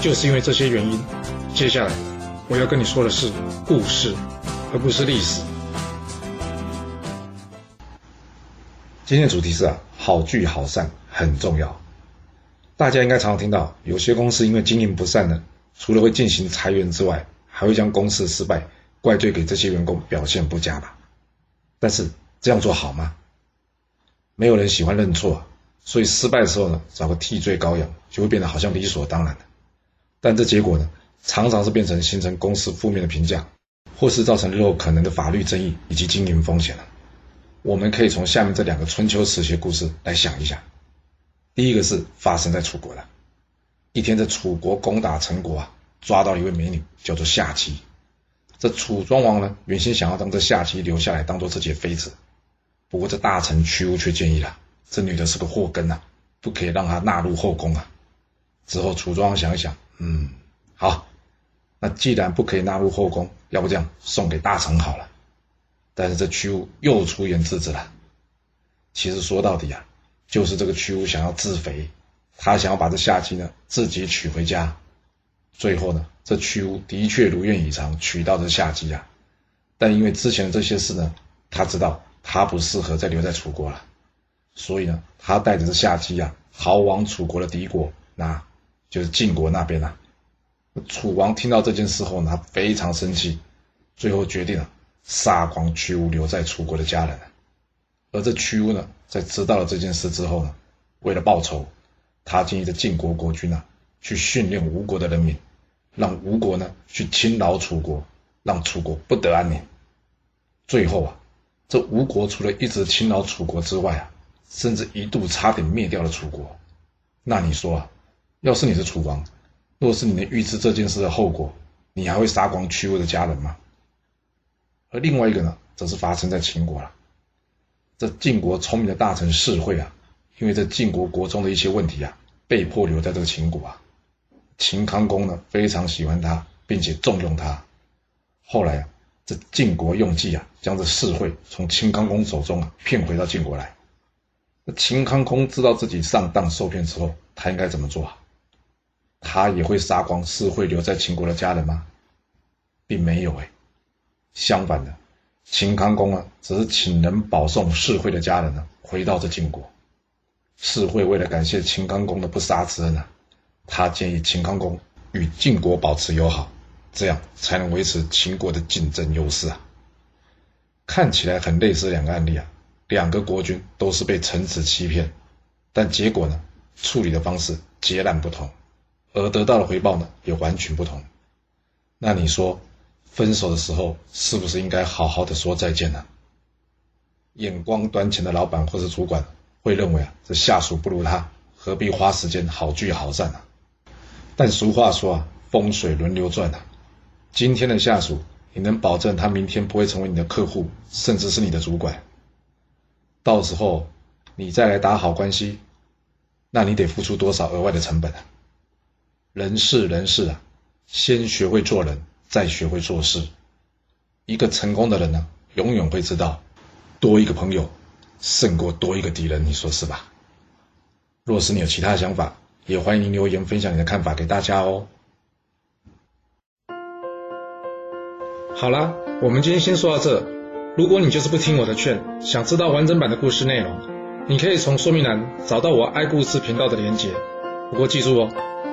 就是因为这些原因，接下来我要跟你说的是故事，而不是历史。今天的主题是啊，好聚好散很重要。大家应该常常听到，有些公司因为经营不善呢，除了会进行裁员之外，还会将公司的失败怪罪给这些员工表现不佳吧？但是这样做好吗？没有人喜欢认错，所以失败的时候呢，找个替罪羔羊就会变得好像理所当然的。但这结果呢，常常是变成形成公司负面的评价，或是造成日后可能的法律争议以及经营风险了。我们可以从下面这两个春秋时期故事来想一下。第一个是发生在楚国的，一天在楚国攻打陈国啊，抓到一位美女，叫做夏姬。这楚庄王呢，原先想要让这夏姬留下来当做自己的妃子，不过这大臣屈巫却建议了，这女的是个祸根呐，不可以让她纳入后宫啊。之后楚庄王想一想。嗯，好，那既然不可以纳入后宫，要不这样送给大臣好了。但是这屈巫又出言制止了。其实说到底啊，就是这个屈巫想要自肥，他想要把这夏姬呢自己娶回家。最后呢，这屈巫的确如愿以偿娶到这夏姬啊。但因为之前的这些事呢，他知道他不适合再留在楚国了，所以呢，他带着这夏姬啊逃往楚国的敌国那。就是晋国那边啊，楚王听到这件事后呢，非常生气，最后决定了杀光屈巫留在楚国的家人。而这屈巫呢，在知道了这件事之后呢，为了报仇，他建议这晋国国君啊，去训练吴国的人民，让吴国呢去侵扰楚国，让楚国不得安宁。最后啊，这吴国除了一直侵扰楚国之外啊，甚至一度差点灭掉了楚国。那你说啊？要是你是楚王，若是你能预知这件事的后果，你还会杀光屈巫的家人吗？而另外一个呢，则是发生在秦国了。这晋国聪明的大臣士会啊，因为这晋国国中的一些问题啊，被迫留在这个秦国啊。秦康公呢，非常喜欢他，并且重用他。后来啊，这晋国用计啊，将这士会从秦康公手中啊骗回到晋国来。那秦康公知道自己上当受骗之后，他应该怎么做啊？他也会杀光世会留在秦国的家人吗？并没有哎，相反的，秦康公啊，只是请人保送世会的家人呢回到这晋国。世会为了感谢秦康公的不杀之恩啊，他建议秦康公与晋国保持友好，这样才能维持秦国的竞争优势啊。看起来很类似两个案例啊，两个国君都是被臣子欺骗，但结果呢，处理的方式截然不同。而得到的回报呢，也完全不同。那你说，分手的时候是不是应该好好的说再见呢？眼光短浅的老板或者主管会认为啊，这下属不如他，何必花时间好聚好散呢？但俗话说啊，风水轮流转啊。今天的下属，你能保证他明天不会成为你的客户，甚至是你的主管？到时候你再来打好关系，那你得付出多少额外的成本啊？人事人事啊，先学会做人，再学会做事。一个成功的人呢，永远会知道，多一个朋友胜过多一个敌人。你说是吧？若是你有其他想法，也欢迎留言分享你的看法给大家哦。好啦，我们今天先说到这。如果你就是不听我的劝，想知道完整版的故事内容，你可以从说明栏找到我爱故事频道的连结。不过记住哦。